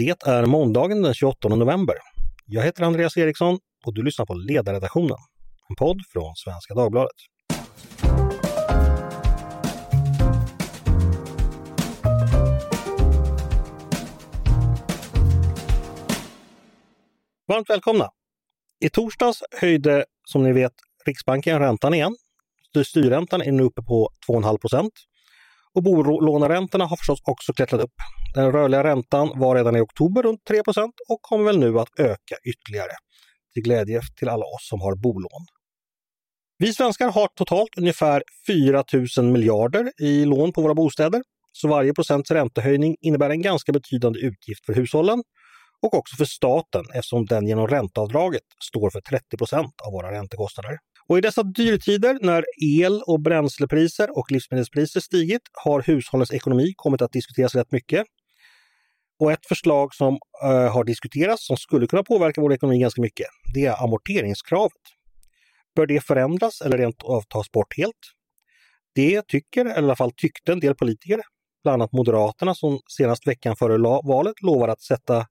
Det är måndagen den 28 november. Jag heter Andreas Eriksson och du lyssnar på Ledarredaktionen, en podd från Svenska Dagbladet. Varmt välkomna! I torsdags höjde, som ni vet, Riksbanken räntan igen. Styrräntan är nu uppe på 2,5 procent. Och bolåneräntorna har förstås också klättrat upp. Den rörliga räntan var redan i oktober runt 3% och kommer väl nu att öka ytterligare. Till glädje till alla oss som har bolån. Vi svenskar har totalt ungefär 4 000 miljarder i lån på våra bostäder. Så varje procents räntehöjning innebär en ganska betydande utgift för hushållen och också för staten eftersom den genom ränteavdraget står för 30% av våra räntekostnader. Och i dessa dyrtider när el och bränslepriser och livsmedelspriser stigit har hushållens ekonomi kommit att diskuteras rätt mycket. Och ett förslag som eh, har diskuterats som skulle kunna påverka vår ekonomi ganska mycket, det är amorteringskravet. Bör det förändras eller rent av tas bort helt? Det tycker, eller i alla fall tyckte en del politiker, bland annat Moderaterna som senast veckan före valet lovade att sätta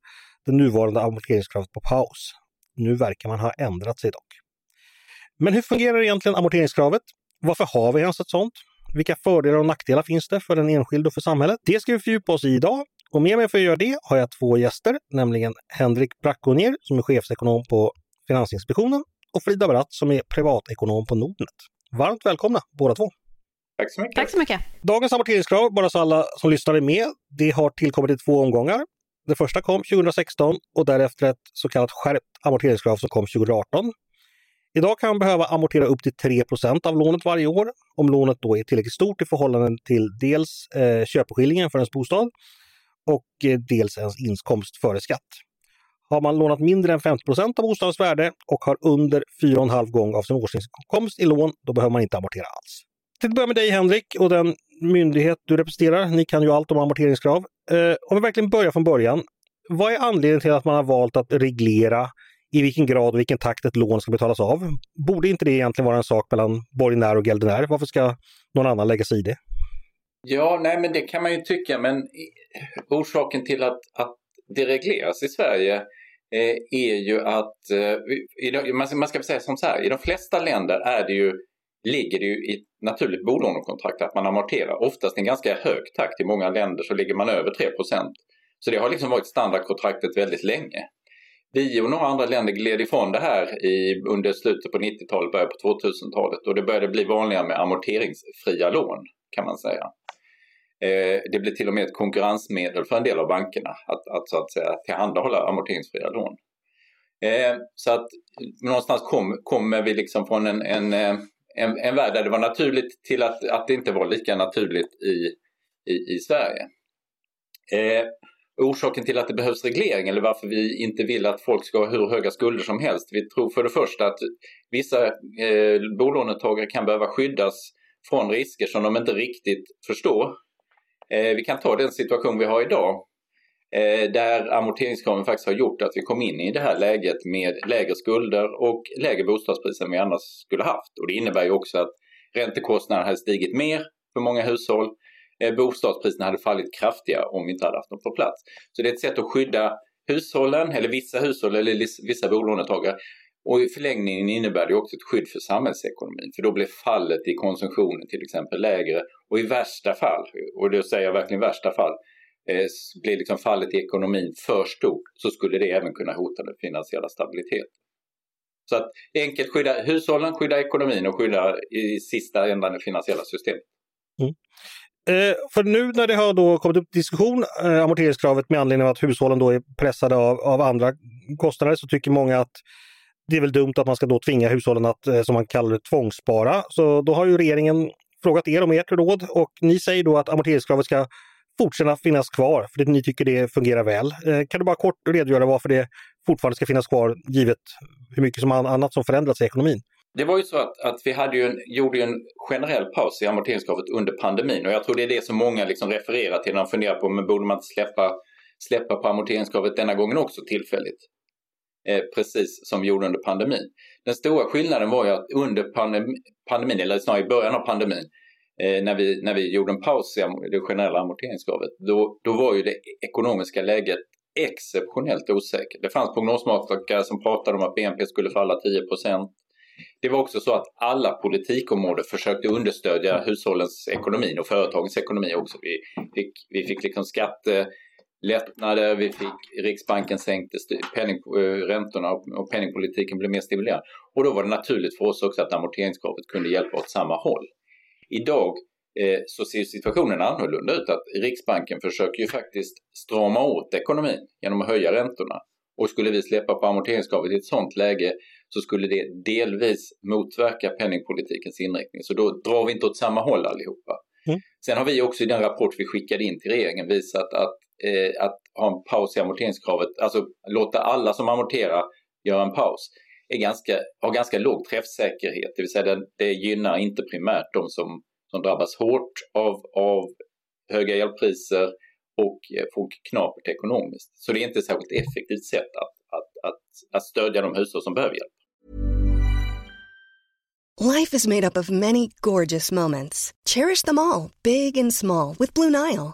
det nuvarande amorteringskravet på paus. Nu verkar man ha ändrat sig dock. Men hur fungerar egentligen amorteringskravet? Varför har vi ens ett sådant? Vilka fördelar och nackdelar finns det för den enskilde och för samhället? Det ska vi fördjupa oss i idag. Och med mig för att göra det har jag två gäster, nämligen Henrik Brackonier som är chefsekonom på Finansinspektionen och Frida Bratt som är privatekonom på Nordnet. Varmt välkomna båda två! Tack så mycket! Tack så mycket! Dagens amorteringskrav, bara så alla som lyssnar är med, det har tillkommit i två omgångar. Det första kom 2016 och därefter ett så kallat skärpt amorteringskrav som kom 2018. Idag kan man behöva amortera upp till 3% av lånet varje år om lånet då är tillräckligt stort i förhållande till dels eh, köpeskillingen för ens bostad och eh, dels ens inkomst före skatt. Har man lånat mindre än 50% av bostadens värde och har under 4,5 gång av sin årsinkomst i lån, då behöver man inte amortera alls. Till att börja med dig Henrik och den myndighet du representerar. Ni kan ju allt om amorteringskrav. Eh, om vi verkligen börjar från början. Vad är anledningen till att man har valt att reglera i vilken grad och vilken takt ett lån ska betalas av? Borde inte det egentligen vara en sak mellan borgenär och gäldenär? Varför ska någon annan lägga sig i det? Ja, nej men det kan man ju tycka, men orsaken till att, att det regleras i Sverige eh, är ju att, eh, man ska säga som så här, i de flesta länder är det ju, ligger det ju i ett naturligt bolånekontrakt att man amorterar, oftast i en ganska hög takt. I många länder så ligger man över 3% Så det har liksom varit standardkontraktet väldigt länge. Vi och några andra länder gled ifrån det här i, under slutet på 90-talet, början på 2000-talet och det började bli vanligare med amorteringsfria lån kan man säga. Eh, det blir till och med ett konkurrensmedel för en del av bankerna att, att, så att säga, tillhandahålla amorteringsfria lån. Eh, så att någonstans kommer kom vi liksom från en, en, eh, en, en värld där det var naturligt till att, att det inte var lika naturligt i, i, i Sverige. Eh, orsaken till att det behövs reglering eller varför vi inte vill att folk ska ha hur höga skulder som helst. Vi tror för det första att vissa eh, bolånetagare kan behöva skyddas från risker som de inte riktigt förstår. Eh, vi kan ta den situation vi har idag eh, där amorteringskraven faktiskt har gjort att vi kom in i det här läget med lägre skulder och lägre bostadspriser än vi annars skulle haft. Och det innebär ju också att räntekostnaderna hade stigit mer för många hushåll eh, bostadspriserna hade fallit kraftigare om vi inte hade haft dem på plats. Så det är ett sätt att skydda hushållen, eller vissa hushåll eller vissa bolånetagare. Och i förlängningen innebär det också ett skydd för samhällsekonomin, för då blir fallet i konsumtionen till exempel lägre. Och i värsta fall, och då säger jag verkligen värsta fall, eh, blir liksom fallet i ekonomin för stort så skulle det även kunna hota den finansiella stabiliteten. Så att enkelt skydda hushållen, skydda ekonomin och skydda i sista ändan det finansiella systemet. Mm. Eh, för nu när det har då kommit upp diskussion, eh, amorteringskravet med anledning av att hushållen då är pressade av, av andra kostnader, så tycker många att det är väl dumt att man ska då tvinga hushållen att, eh, som man kallar det, tvångsspara. Så då har ju regeringen frågat er om ert råd och ni säger då att amorteringskravet ska fortsätta finnas kvar för att ni tycker det fungerar väl. Eh, kan du bara kort redogöra varför det fortfarande ska finnas kvar givet hur mycket som annat som förändrats i ekonomin? Det var ju så att, att vi hade ju en, gjorde ju en generell paus i amorteringskravet under pandemin och jag tror det är det som många liksom refererar till när de funderar på men borde man inte släppa, släppa på amorteringskravet denna gången också tillfälligt? Eh, precis som vi gjorde under pandemin. Den stora skillnaden var ju att under pandemin, eller snarare i början av pandemin, eh, när, vi, när vi gjorde en paus i det generella amorteringskravet, då, då var ju det ekonomiska läget exceptionellt osäkert. Det fanns prognosmakare som pratade om att BNP skulle falla 10% Det var också så att alla politikområden försökte understödja hushållens ekonomi och företagens ekonomi också. Vi fick, vi fick liksom skattelättnader, vi fick Riksbanken sänkte penning, eh, räntorna och penningpolitiken blev mer stimulerande. Och då var det naturligt för oss också att amorteringskravet kunde hjälpa åt samma håll. Idag Eh, så ser situationen annorlunda ut. Att Riksbanken försöker ju faktiskt strama åt ekonomin genom att höja räntorna. Och skulle vi släppa på amorteringskravet i ett sådant läge så skulle det delvis motverka penningpolitikens inriktning. Så då drar vi inte åt samma håll allihopa. Mm. Sen har vi också i den rapport vi skickade in till regeringen visat att, eh, att ha en paus i amorteringskravet, alltså låta alla som amorterar göra en paus, är ganska, har ganska låg träffsäkerhet. Det vill säga det, det gynnar inte primärt de som som drabbas hårt av, av höga elpriser och eh, folk får knapert ekonomiskt. Så det är inte ett särskilt effektivt sätt att, att, att, att stödja de hushåll som behöver hjälp. Life is made up of many gorgeous moments. Cherish them all, big and small, with Blue Nile.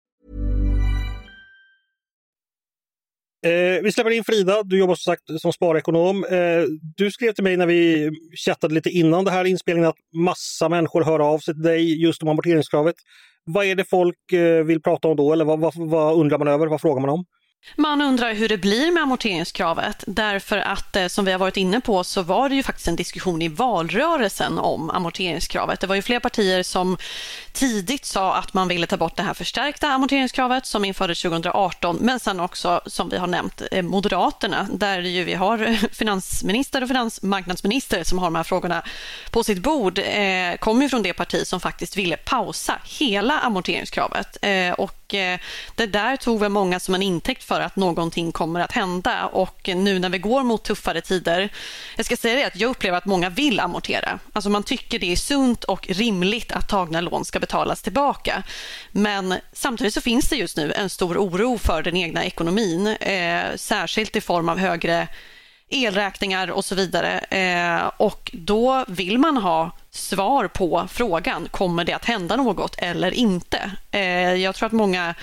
Eh, vi släpper in Frida, du jobbar som sagt som sparekonom. Eh, du skrev till mig när vi chattade lite innan det här inspelningen att massa människor hör av sig till dig just om amorteringskravet. Vad är det folk eh, vill prata om då eller vad, vad, vad undrar man över? Vad frågar man om? Man undrar hur det blir med amorteringskravet därför att eh, som vi har varit inne på så var det ju faktiskt en diskussion i valrörelsen om amorteringskravet. Det var ju fler partier som tidigt sa att man ville ta bort det här förstärkta amorteringskravet som infördes 2018 men sen också som vi har nämnt eh, Moderaterna där ju vi har finansminister och finansmarknadsminister som har de här frågorna på sitt bord eh, kommer ju från det parti som faktiskt ville pausa hela amorteringskravet eh, och Eh, det där tog väl många som en intäkt för att någonting kommer att hända och nu när vi går mot tuffare tider, jag ska säga det att jag upplever att många vill amortera. Alltså man tycker det är sunt och rimligt att tagna lån ska betalas tillbaka. Men samtidigt så finns det just nu en stor oro för den egna ekonomin, eh, särskilt i form av högre elräkningar och så vidare. Eh, och då vill man ha svar på frågan, kommer det att hända något eller inte? Eh, jag tror att många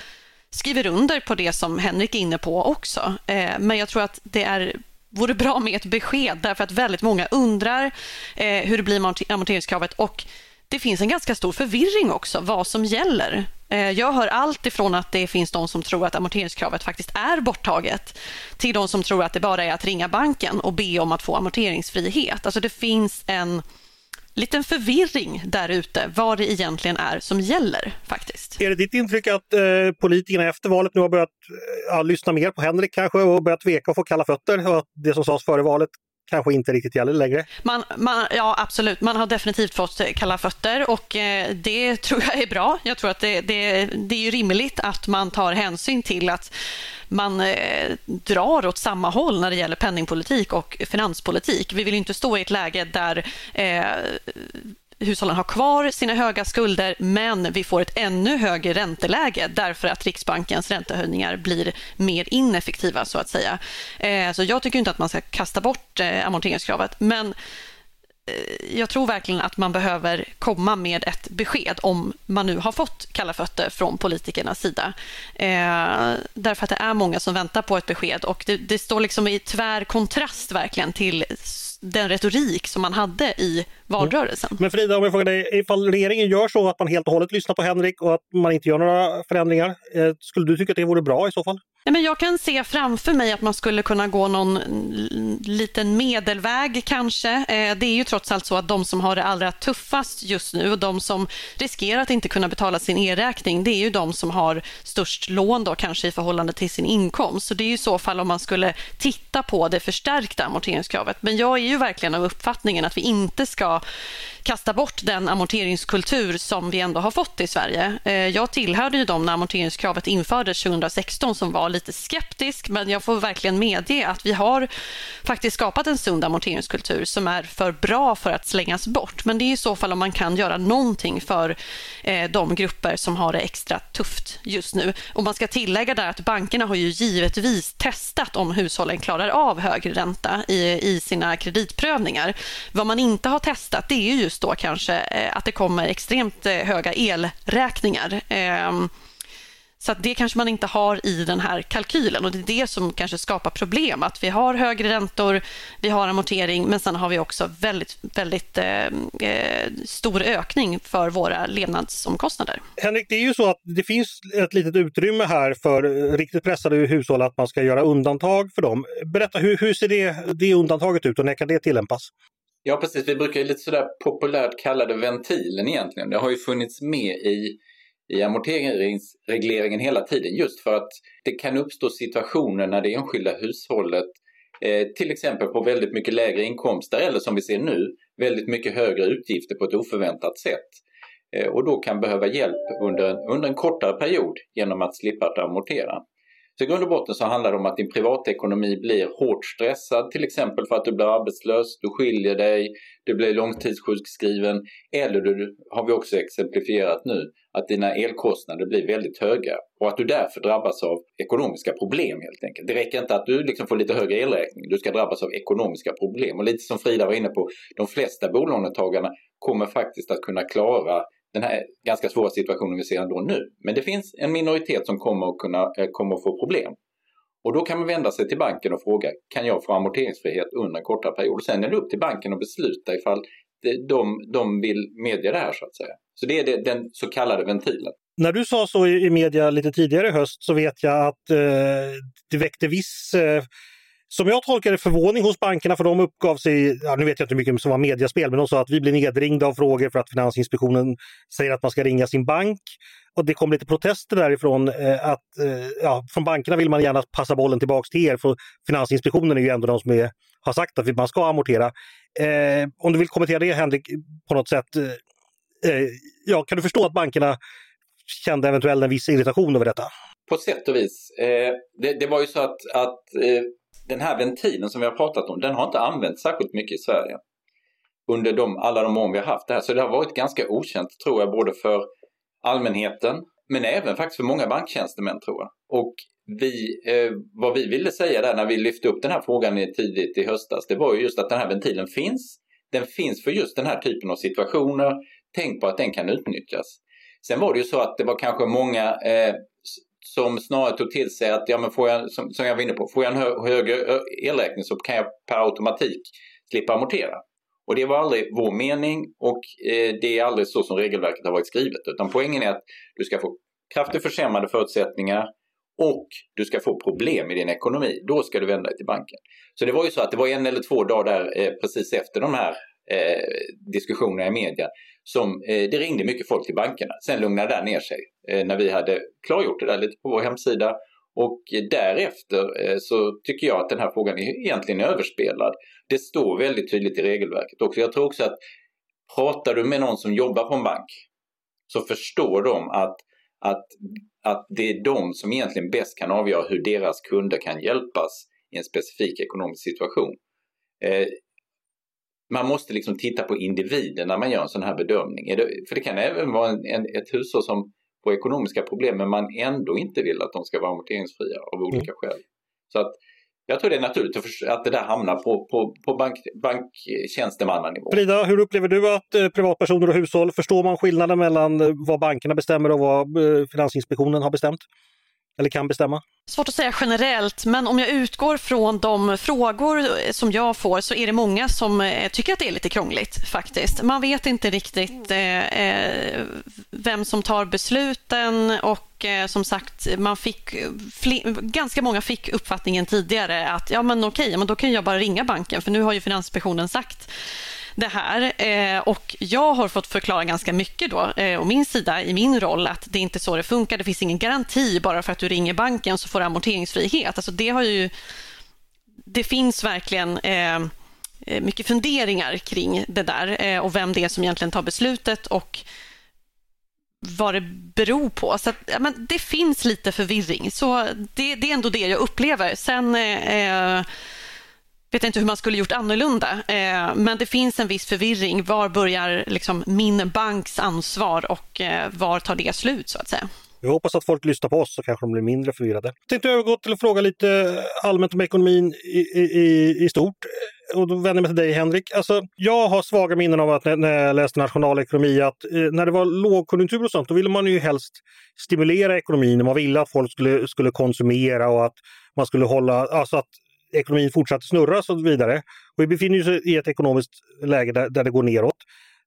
skriver under på det som Henrik är inne på också. Eh, men jag tror att det är vore bra med ett besked därför att väldigt många undrar eh, hur det blir med amorteringskravet och det finns en ganska stor förvirring också vad som gäller. Eh, jag hör allt ifrån att det finns de som tror att amorteringskravet faktiskt är borttaget till de som tror att det bara är att ringa banken och be om att få amorteringsfrihet. Alltså det finns en liten förvirring där ute vad det egentligen är som gäller faktiskt. Är det ditt intryck att eh, politikerna efter valet nu har börjat eh, ja, lyssna mer på Henrik kanske och börjat tveka och få kalla fötter och att det som sades före valet kanske inte riktigt gäller längre. Man, man, ja, absolut. Man har definitivt fått eh, kalla fötter och eh, det tror jag är bra. Jag tror att det, det, det är rimligt att man tar hänsyn till att man eh, drar åt samma håll när det gäller penningpolitik och finanspolitik. Vi vill inte stå i ett läge där eh, hushållen har kvar sina höga skulder men vi får ett ännu högre ränteläge därför att Riksbankens räntehöjningar blir mer ineffektiva så att säga. Eh, så jag tycker inte att man ska kasta bort eh, amorteringskravet men eh, jag tror verkligen att man behöver komma med ett besked om man nu har fått kalla fötter från politikernas sida. Eh, därför att det är många som väntar på ett besked och det, det står liksom i tvär kontrast verkligen till den retorik som man hade i valrörelsen. Men Frida, om jag frågar dig, ifall regeringen gör så att man helt och hållet lyssnar på Henrik och att man inte gör några förändringar, eh, skulle du tycka att det vore bra i så fall? Nej, men jag kan se framför mig att man skulle kunna gå någon liten medelväg kanske. Eh, det är ju trots allt så att de som har det allra tuffast just nu och de som riskerar att inte kunna betala sin elräkning, det är ju de som har störst lån då kanske i förhållande till sin inkomst. Så det är ju i så fall om man skulle titta på det förstärkta amorteringskravet. Men jag är ju verkligen av uppfattningen att vi inte ska kasta bort den amorteringskultur som vi ändå har fått i Sverige. Eh, jag tillhörde ju dem när amorteringskravet infördes 2016 som var lite skeptisk men jag får verkligen medge att vi har faktiskt skapat en sund amorteringskultur som är för bra för att slängas bort. Men det är i så fall om man kan göra någonting för eh, de grupper som har det extra tufft just nu. Och man ska tillägga där att bankerna har ju givetvis testat om hushållen klarar av högre ränta i, i sina kreditprövningar. Vad man inte har testat det är just då kanske eh, att det kommer extremt eh, höga elräkningar. Ehm, så det kanske man inte har i den här kalkylen och det är det som kanske skapar problem. Att vi har högre räntor, vi har amortering men sen har vi också väldigt, väldigt eh, eh stor ökning för våra levnadsomkostnader. Henrik, det är ju så att det finns ett litet utrymme här för riktigt pressade hushåll att man ska göra undantag för dem. Berätta, hur, hur ser det, det undantaget ut och när kan det tillämpas? Ja precis, vi brukar ju lite sådär populärt kalla det ventilen egentligen. Det har ju funnits med i i amorteringsregleringen hela tiden just för att det kan uppstå situationer när det enskilda hushållet eh, till exempel på väldigt mycket lägre inkomster eller som vi ser nu väldigt mycket högre utgifter på ett oförväntat sätt. Eh, och då kan behöva hjälp under en, under en kortare period genom att slippa att amortera. Så i grund och botten så handlar det om att din privatekonomi blir hårt stressad, till exempel för att du blir arbetslös, du skiljer dig, du blir långtidssjukskriven eller du, har vi också exemplifierat nu, att dina elkostnader blir väldigt höga och att du därför drabbas av ekonomiska problem helt enkelt. Det räcker inte att du liksom får lite högre elräkning, du ska drabbas av ekonomiska problem. Och lite som Frida var inne på, de flesta bolånetagarna kommer faktiskt att kunna klara den här ganska svåra situationen vi ser ändå nu. Men det finns en minoritet som kommer att, kunna, eh, kommer att få problem. Och då kan man vända sig till banken och fråga, kan jag få amorteringsfrihet under en kortare period? sen är det upp till banken att besluta ifall de, de vill medge det här så att säga. Så det är den så kallade ventilen. När du sa så i media lite tidigare i höst så vet jag att eh, det väckte viss eh, som jag tolkar det förvåning hos bankerna för de uppgav sig, ja, nu vet jag inte hur mycket som var mediaspel, men de sa att vi blir nedringda av frågor för att Finansinspektionen säger att man ska ringa sin bank. Och det kom lite protester därifrån eh, att eh, ja, från bankerna vill man gärna passa bollen tillbaks till er för Finansinspektionen är ju ändå de som är, har sagt att man ska amortera. Eh, om du vill kommentera det Henrik på något sätt. Eh, eh, ja, kan du förstå att bankerna kände eventuellt en viss irritation över detta? På sätt och vis. Eh, det, det, var ju så att, att eh, den här ventilen som vi har pratat om, den har inte använts särskilt mycket i Sverige under de, alla de år vi har haft det här. Så det har varit ganska okänt tror jag både för allmänheten men även faktiskt för många banktjänstemän tror jag. Och vi, eh, vad vi ville säga där när vi lyfte upp den här frågan tidigt i höstas, det var ju just att den här ventilen finns. Den finns för just den här typen av situationer. Tänk på att den kan utnyttjas. Sen var det ju så att det var kanske många eh, som snarare tog till sig att, ja men får jag, som, som jag var inne på, får jag en hö högre elräkning så kan jag per automatik slippa amortera. Och det var aldrig vår mening och eh, det är aldrig så som regelverket har varit skrivet. Utan poängen är att du ska få kraftigt försämrade förutsättningar och du ska få problem i din ekonomi. Då ska du vända dig till banken. Så det var ju så att det var en eller två dagar där eh, precis efter de här eh, diskussionerna i media som eh, det ringde mycket folk till bankerna. Sen lugnade det ner sig eh, när vi hade klargjort det där lite på vår hemsida. Och därefter eh, så tycker jag att den här frågan är egentligen överspelad. Det står väldigt tydligt i regelverket också. Jag tror också att pratar du med någon som jobbar på en bank så förstår de att, att, att det är de som egentligen bäst kan avgöra hur deras kunder kan hjälpas i en specifik ekonomisk situation. Eh, man måste liksom titta på individen när man gör en sån här bedömning. för det kan även vara en, en, ett hushåll som får ekonomiska problem men man ändå inte vill att de ska vara amorteringsfria av olika mm. skäl. Så att jag tror det är naturligt att det där hamnar på, på, på bank, banktjänstemannanivå. Frida, hur upplever du att eh, privatpersoner och hushåll, förstår man skillnaden mellan eh, vad bankerna bestämmer och vad eh, Finansinspektionen har bestämt? Eller kan bestämma? Svårt att säga generellt, men om jag utgår från de frågor som jag får så är det många som eh, tycker att det är lite krångligt faktiskt. Man vet inte riktigt eh, eh vem som tar besluten och eh, som sagt, man fick, ganska många fick uppfattningen tidigare att ja men okej, men då kan jag bara ringa banken för nu har ju Finansinspektionen sagt det här. Eh, och jag har fått förklara ganska mycket då, eh, å min sida, i min roll, att det är inte så det funkar. Det finns ingen garanti bara för att du ringer banken så får du amorteringsfrihet. Alltså det har ju... Det finns verkligen eh, eh mycket funderingar kring det där eh, och vem det är som egentligen tar beslutet och vad det beror på. Så att, ja, men det finns lite förvirring. Så det, det är ändå det jag upplever. Sen eh, eh vet inte hur man skulle gjort annorlunda, eh, men det finns en viss förvirring. Var börjar liksom min banks ansvar och eh, var tar det slut så att säga? Vi hoppas att folk lyssnar på oss så kanske de blir mindre förvirrade. Jag tänkte övergå till att fråga lite allmänt om ekonomin i, i, i stort. Och då vänder jag mig till dig Henrik. Alltså, jag har svaga minnen av att när, när jag läste nationalekonomi att eh, när det var lågkonjunktur och sånt då ville man ju helst stimulera ekonomin. Man ville att folk skulle, skulle konsumera och att man skulle hålla, alltså att ekonomin fortsatte snurra och så vidare. Och vi befinner oss i ett ekonomiskt läge där, där det går neråt.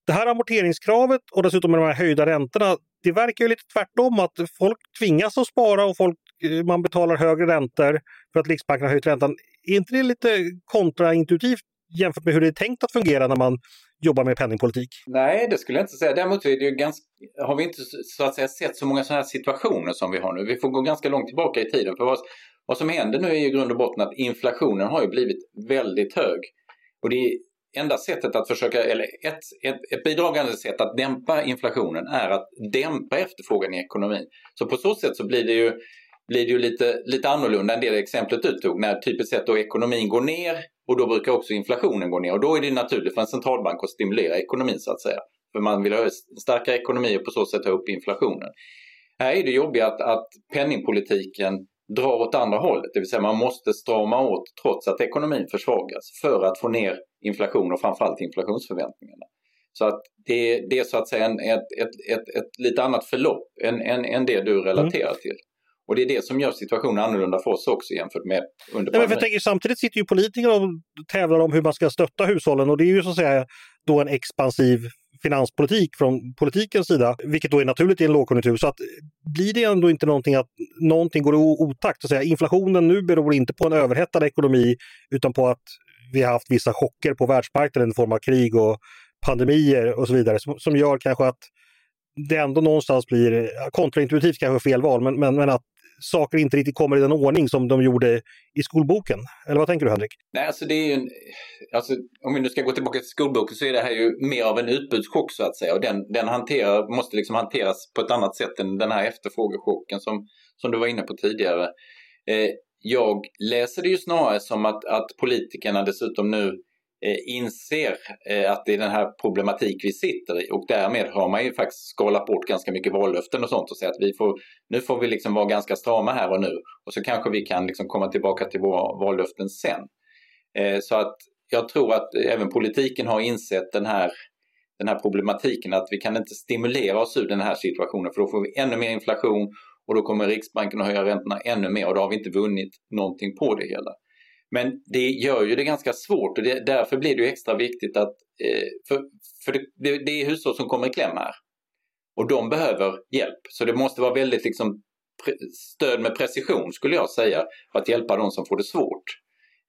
Det här amorteringskravet och dessutom med de här höjda räntorna, det verkar ju lite tvärtom att folk tvingas att spara och folk, eh, man betalar högre räntor för att Riksbanken har höjt räntan. Är inte det lite kontraintuitivt jämfört med hur det är tänkt att fungera när man jobbar med penningpolitik? Nej, det skulle jag inte säga. Däremot är det ju ganska, har vi inte så att säga sett så många sådana här situationer som vi har nu. Vi får gå ganska långt tillbaka i tiden. För vad, som händer nu är ju i grund och botten att inflationen har ju blivit väldigt hög. Och det är enda sättet att försöka, eller ett, ett, ett bidragande sätt att dämpa inflationen är att dämpa efterfrågan i ekonomin. Så på så sätt så blir det ju, blir det ju lite, lite annorlunda än det exemplet du tog när typiskt sett då ekonomin går ner och då brukar också inflationen gå ner och då är det naturligt för en centralbank att stimulera ekonomin så att säga. För man vill ha starka starkare ekonomi och på så sätt ha upp inflationen. Här är det jobbiga att, att penningpolitiken drar åt andra hållet, det vill säga man måste strama åt trots att ekonomin försvagas för att få ner inflation och framförallt inflationsförväntningarna. Så att det, det är så att säga en, ett, ett, ett, ett lite annat förlopp än, än, än det du relaterar mm. till. Och det är det som gör situationen annorlunda för oss också jämfört med under Nej, men jag tänker, Samtidigt sitter ju politiker och tävlar om hur man ska stötta hushållen och det är ju så att säga då en expansiv finanspolitik från politikens sida, vilket då är naturligt i en lågkonjunktur. Så att blir det ändå inte någonting att någonting går i otakt, att säga. inflationen nu beror inte på en överhettad ekonomi utan på att vi har haft vissa chocker på världsmarknaden i form av krig och pandemier och så vidare som, som gör kanske att det ändå någonstans blir kontraintuitivt kanske fel val, men, men, men att saker inte riktigt kommer i den ordning som de gjorde i skolboken. Eller vad tänker du Henrik? Nej, alltså det är ju en, alltså, om vi nu ska gå tillbaka till skolboken så är det här ju mer av en utbudschock så att säga och den, den hanterar, måste liksom hanteras på ett annat sätt än den här efterfrågechocken som, som du var inne på tidigare. Eh, jag läser det ju snarare som att, att politikerna dessutom nu Eh, inser eh, att det är den här problematik vi sitter i och därmed har man ju faktiskt skalat bort ganska mycket vallöften och sånt och säger att vi får, nu får vi liksom vara ganska strama här och nu och så kanske vi kan liksom komma tillbaka till våra vallöften sen. Eh, så att jag tror att även politiken har insett den här, den här problematiken att vi kan inte stimulera oss ur den här situationen för då får vi ännu mer inflation och då kommer Riksbanken att höja räntorna ännu mer och då har vi inte vunnit någonting på det hela. Men det gör ju det ganska svårt och det, därför blir det extra viktigt att, eh, för, för det, det, det, är hushåll som kommer i kläm här. Och de behöver hjälp. Så det måste vara väldigt liksom, stöd med precision skulle jag säga för att hjälpa de som får det svårt.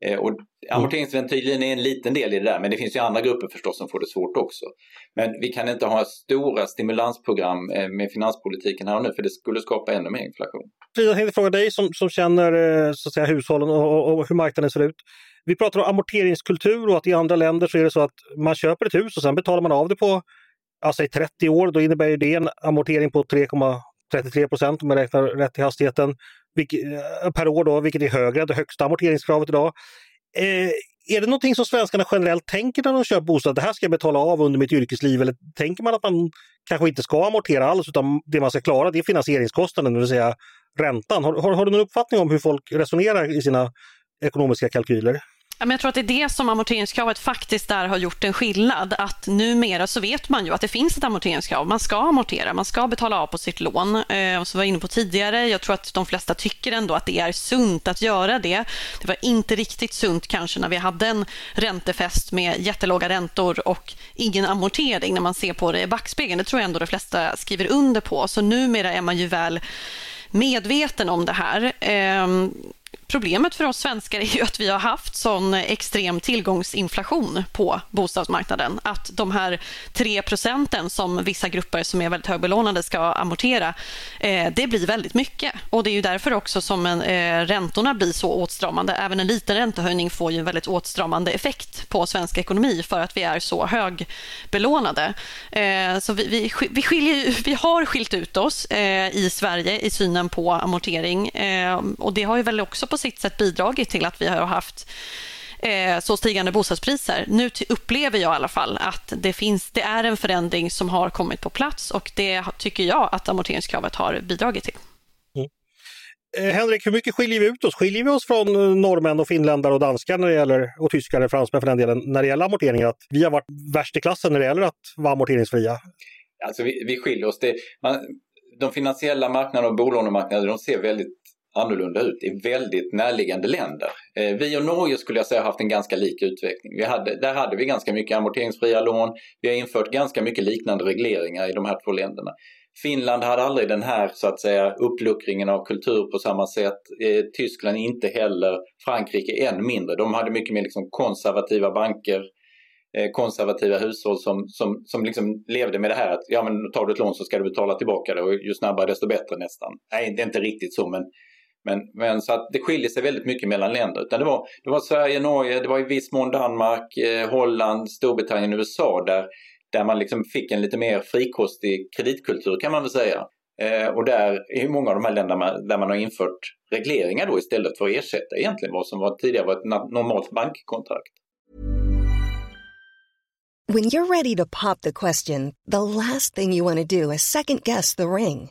Eh, och amorteringsventilen är en liten del i det där men det finns ju andra grupper förstås som får det svårt också. Men vi kan inte ha stora stimulansprogram eh, med finanspolitiken här och nu för det skulle skapa ännu mer inflation. Jag tänkte fråga dig som, som känner eh, så att säga, hushållen och, och hur marknaden ser ut. Vi pratar om amorteringskultur och att i andra länder så är det så att man köper ett hus och sen betalar man av det på alltså 30 år. Då innebär det en amortering på 3,33 procent om man räknar rätt i hastigheten Eh, per år då, vilket är högre än det högsta amorteringskravet idag. Eh, är det någonting som svenskarna generellt tänker när de köper bostad? Det här ska jag betala av under mitt yrkesliv. Eller tänker man att man kanske inte ska amortera alls utan det man ska klara det är finansieringskostnaden, det vill säga räntan. Har, har, har du någon uppfattning om hur folk resonerar i sina ekonomiska kalkyler? Jag tror att det är det som amorteringskravet faktiskt där har gjort en skillnad. Att numera så vet man ju att det finns ett amorteringskrav. Man ska amortera, man ska betala av på sitt lån. Eh, och som var inne på tidigare, jag tror att de flesta tycker ändå att det är sunt att göra det. Det var inte riktigt sunt kanske när vi hade en räntefest med jättelåga räntor och ingen amortering när man ser på det i backspegeln. Det tror jag ändå de flesta skriver under på. Så numera är man ju väl medveten om det här. Ehm, Problemet för oss svenskar är ju att vi har haft sån extrem tillgångsinflation på bostadsmarknaden. Att de här 3 procenten som vissa grupper som är väldigt högbelånade ska amortera, eh, det blir väldigt mycket. Och Det är ju därför också som en, eh, räntorna blir så åtstramande. Även en liten räntehöjning får ju en väldigt åtstramande effekt på svensk ekonomi för att vi är så högbelånade. Eh, så vi, vi, vi, skiljer, vi har skilt ut oss eh, i Sverige i synen på amortering eh, och det har ju väl också på sitt sätt bidragit till att vi har haft eh, så stigande bostadspriser. Nu upplever jag i alla fall att det, finns, det är en förändring som har kommit på plats och det tycker jag att amorteringskravet har bidragit till. Mm. Eh, Henrik, hur mycket skiljer vi ut oss? Skiljer vi oss från eh, norrmän och finländare och danskar när det gäller, och tyskar och fransmän för den delen, när det gäller amorteringar? Att vi har varit värst i klassen när det gäller att vara amorteringsfria? Alltså vi, vi skiljer oss. Det, man, de finansiella marknaderna och bolånemarknaderna de ser väldigt annorlunda ut i väldigt närliggande länder. Eh, vi och Norge skulle jag säga har haft en ganska lik utveckling. Vi hade, där hade vi ganska mycket amorteringsfria lån. Vi har infört ganska mycket liknande regleringar i de här två länderna. Finland hade aldrig den här så att säga uppluckringen av kultur på samma sätt. Eh, Tyskland inte heller. Frankrike än mindre. De hade mycket mer liksom konservativa banker eh, konservativa hushåll som, som, som liksom levde med det här att ja, men tar du ett lån så ska du betala tillbaka det och ju snabbare desto bättre nästan. Nej, det är inte riktigt så men, men, men så att det skiljer sig väldigt mycket mellan länder. Utan det, var, det var Sverige, Norge, det var i viss mån Danmark, eh, Holland, Storbritannien, USA där, där man liksom fick en lite mer frikostig kreditkultur kan man väl säga. Eh, och där är många av de här länderna där man har infört regleringar då istället för att ersätta egentligen vad som var, tidigare var ett normalt bankkontrakt. When you're ready to pop the question, the last thing you want to do is second guess the ring.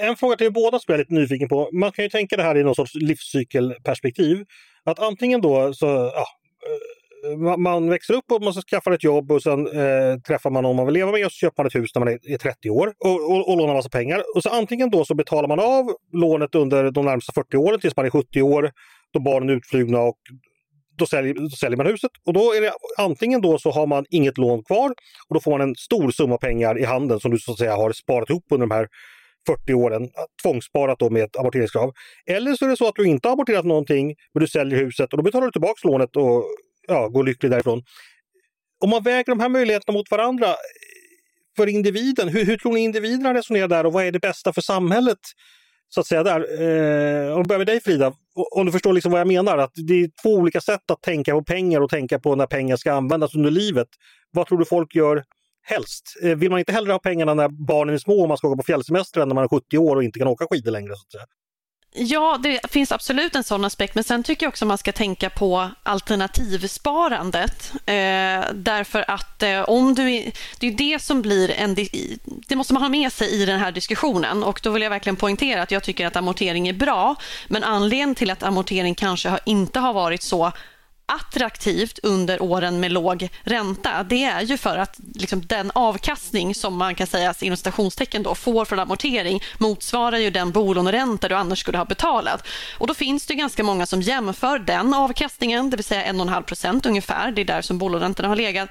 En fråga till er båda som jag är lite nyfiken på. Man kan ju tänka det här i någon sorts livscykelperspektiv. Att antingen då så, ja, eh, man växer upp och man skaffar ett jobb och sen eh, träffar man någon man vill leva med och så köper man ett hus när man är 30 år och, och, och lånar massa pengar. Och så antingen då så betalar man av lånet under de närmsta 40 åren tills man är 70 år, då barnen är utflugna och då säljer, då säljer man huset. Och då är det antingen då så har man inget lån kvar och då får man en stor summa pengar i handen som du så att säga har sparat ihop under de här 40 åren, eh, tvångssparat då med ett amorteringskrav. Eller så är det så att du inte har amorterat någonting, men du säljer huset och då betalar du tillbaka lånet och ja, går lycklig därifrån. Om man väger de här möjligheterna mot varandra eh, för individen, hur, hur tror ni individerna resonerar där och vad är det bästa för samhället? Så att säga där. Eh, om vi börjar med dig Frida, om du förstår liksom vad jag menar, att det är två olika sätt att tänka på pengar och tänka på när pengar ska användas under livet. Vad tror du folk gör helst? Eh, vill man inte hellre ha pengarna när barnen är små och man ska åka på fjällsemester än när man är 70 år och inte kan åka skidor längre? Så att säga? Ja, det finns absolut en sån aspekt, men sen tycker jag också man ska tänka på alternativsparandet. Eh, därför att eh, om du... Det är det som blir en... Det måste man ha med sig i den här diskussionen och då vill jag verkligen poängtera att jag tycker att amortering är bra, men anledningen till att amortering kanske inte har varit så attraktivt under åren med låg ränta, det är ju för att liksom, den avkastning som man kan säga inom citationstecken då, får från amortering motsvarar ju den bolåneränta du annars skulle ha betalat. Och då finns det ganska många som jämför den avkastningen, det vill säga 1,5 ungefär, det är där som bolåneräntorna har legat,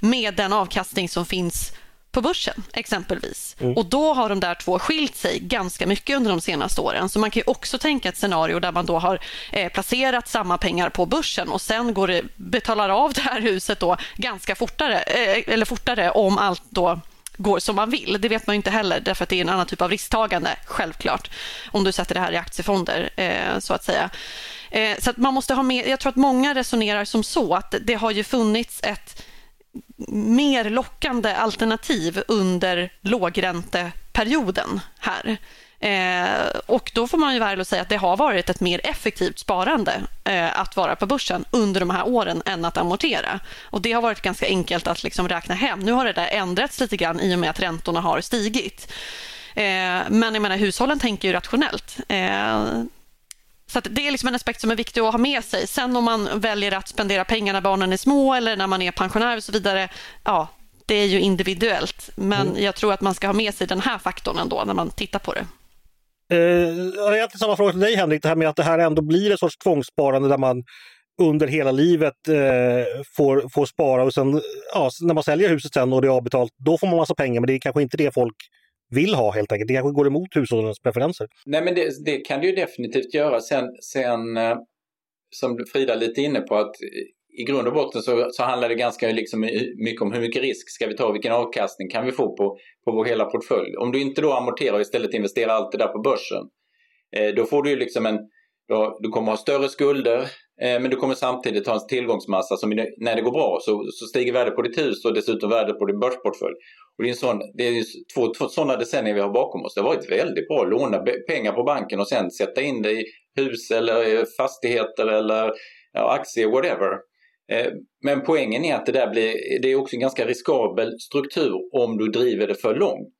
med den avkastning som finns på börsen exempelvis. Mm. Och då har de där två skilt sig ganska mycket under de senaste åren. Så man kan också tänka ett scenario där man då har eh, placerat samma pengar på börsen och sen går det, betalar av det här huset då ganska fortare, eh, eller fortare om allt då går som man vill. Det vet man inte heller därför att det är en annan typ av risktagande, självklart. Om du sätter det här i aktiefonder, eh, så att säga. Eh, så att man måste ha med, jag tror att många resonerar som så att det har ju funnits ett mer lockande alternativ under lågränteperioden här. Eh, och då får man ju vara säga att det har varit ett mer effektivt sparande eh, att vara på börsen under de här åren än att amortera. Och det har varit ganska enkelt att liksom räkna hem. Nu har det där ändrats lite grann i och med att räntorna har stigit. Eh, men jag menar, hushållen tänker ju rationellt. Eh, så det är liksom en aspekt som är viktig att ha med sig. Sen om man väljer att spendera pengar när barnen är små eller när man är pensionär och så vidare, ja, det är ju individuellt. Men mm. jag tror att man ska ha med sig den här faktorn ändå när man tittar på det. Eh, jag har egentligen samma fråga till dig Henrik, det här med att det här ändå blir en sorts tvångssparande där man under hela livet eh, får, får spara och sen ja, när man säljer huset sen och det är avbetalt, då får man massa pengar men det är kanske inte det folk vill ha helt enkelt. Det kanske går emot hushållens preferenser. Nej men det, det kan det ju definitivt göra. Sen, sen eh, som Frida lite inne på att i grund och botten så, så handlar det ganska liksom mycket om hur mycket risk ska vi ta, vilken avkastning kan vi få på, på vår hela portfölj. Om du inte då amorterar och istället investerar allt det där på börsen, eh, då får du ju liksom en, då, du kommer ha större skulder Eh, men du kommer samtidigt ha en tillgångsmassa som när det går bra så, så stiger värdet på ditt hus och dessutom värdet på din börsportfölj. Och det är, en sån, det är två, två sådana decennier vi har bakom oss. Det har varit väldigt bra att låna pengar på banken och sen sätta in det i hus eller eh, fastigheter eller ja, aktier, whatever. Eh, men poängen är att det där blir, det är också en ganska riskabel struktur om du driver det för långt.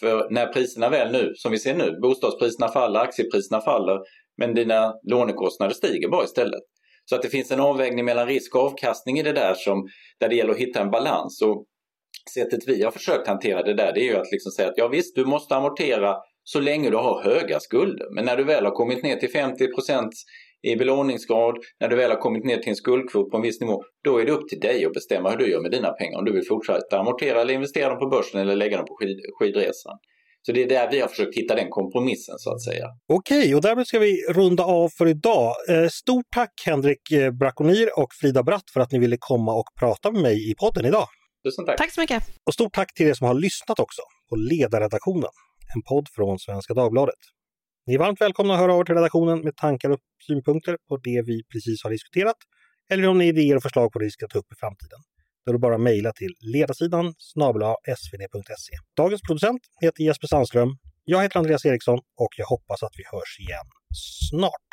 För när priserna väl nu, som vi ser nu, bostadspriserna faller, aktiepriserna faller, men dina lånekostnader stiger bara istället. Så att det finns en avvägning mellan risk och avkastning i det där som, där det gäller att hitta en balans. Och sättet vi har försökt hantera det där det är ju att liksom säga att ja visst, du måste amortera så länge du har höga skulder. Men när du väl har kommit ner till 50% i belåningsgrad, när du väl har kommit ner till en skuldkvot på en viss nivå, då är det upp till dig att bestämma hur du gör med dina pengar. Om du vill fortsätta amortera eller investera dem på börsen eller lägga dem på skid, skidresan. Så det är där vi har försökt hitta den kompromissen så att säga. Okej, och därmed ska vi runda av för idag. Eh, stort tack Henrik eh, Brakonir och Frida Bratt för att ni ville komma och prata med mig i podden idag. Tusen tack. Tack så mycket. Och stort tack till er som har lyssnat också på Ledarredaktionen, en podd från Svenska Dagbladet. Ni är varmt välkomna att höra av er till redaktionen med tankar och synpunkter på det vi precis har diskuterat eller om ni har idéer och förslag på det vi ska ta upp i framtiden. Är det bara att mejla till ledarsidan svd.se. Dagens producent heter Jesper Sandström. Jag heter Andreas Eriksson och jag hoppas att vi hörs igen snart.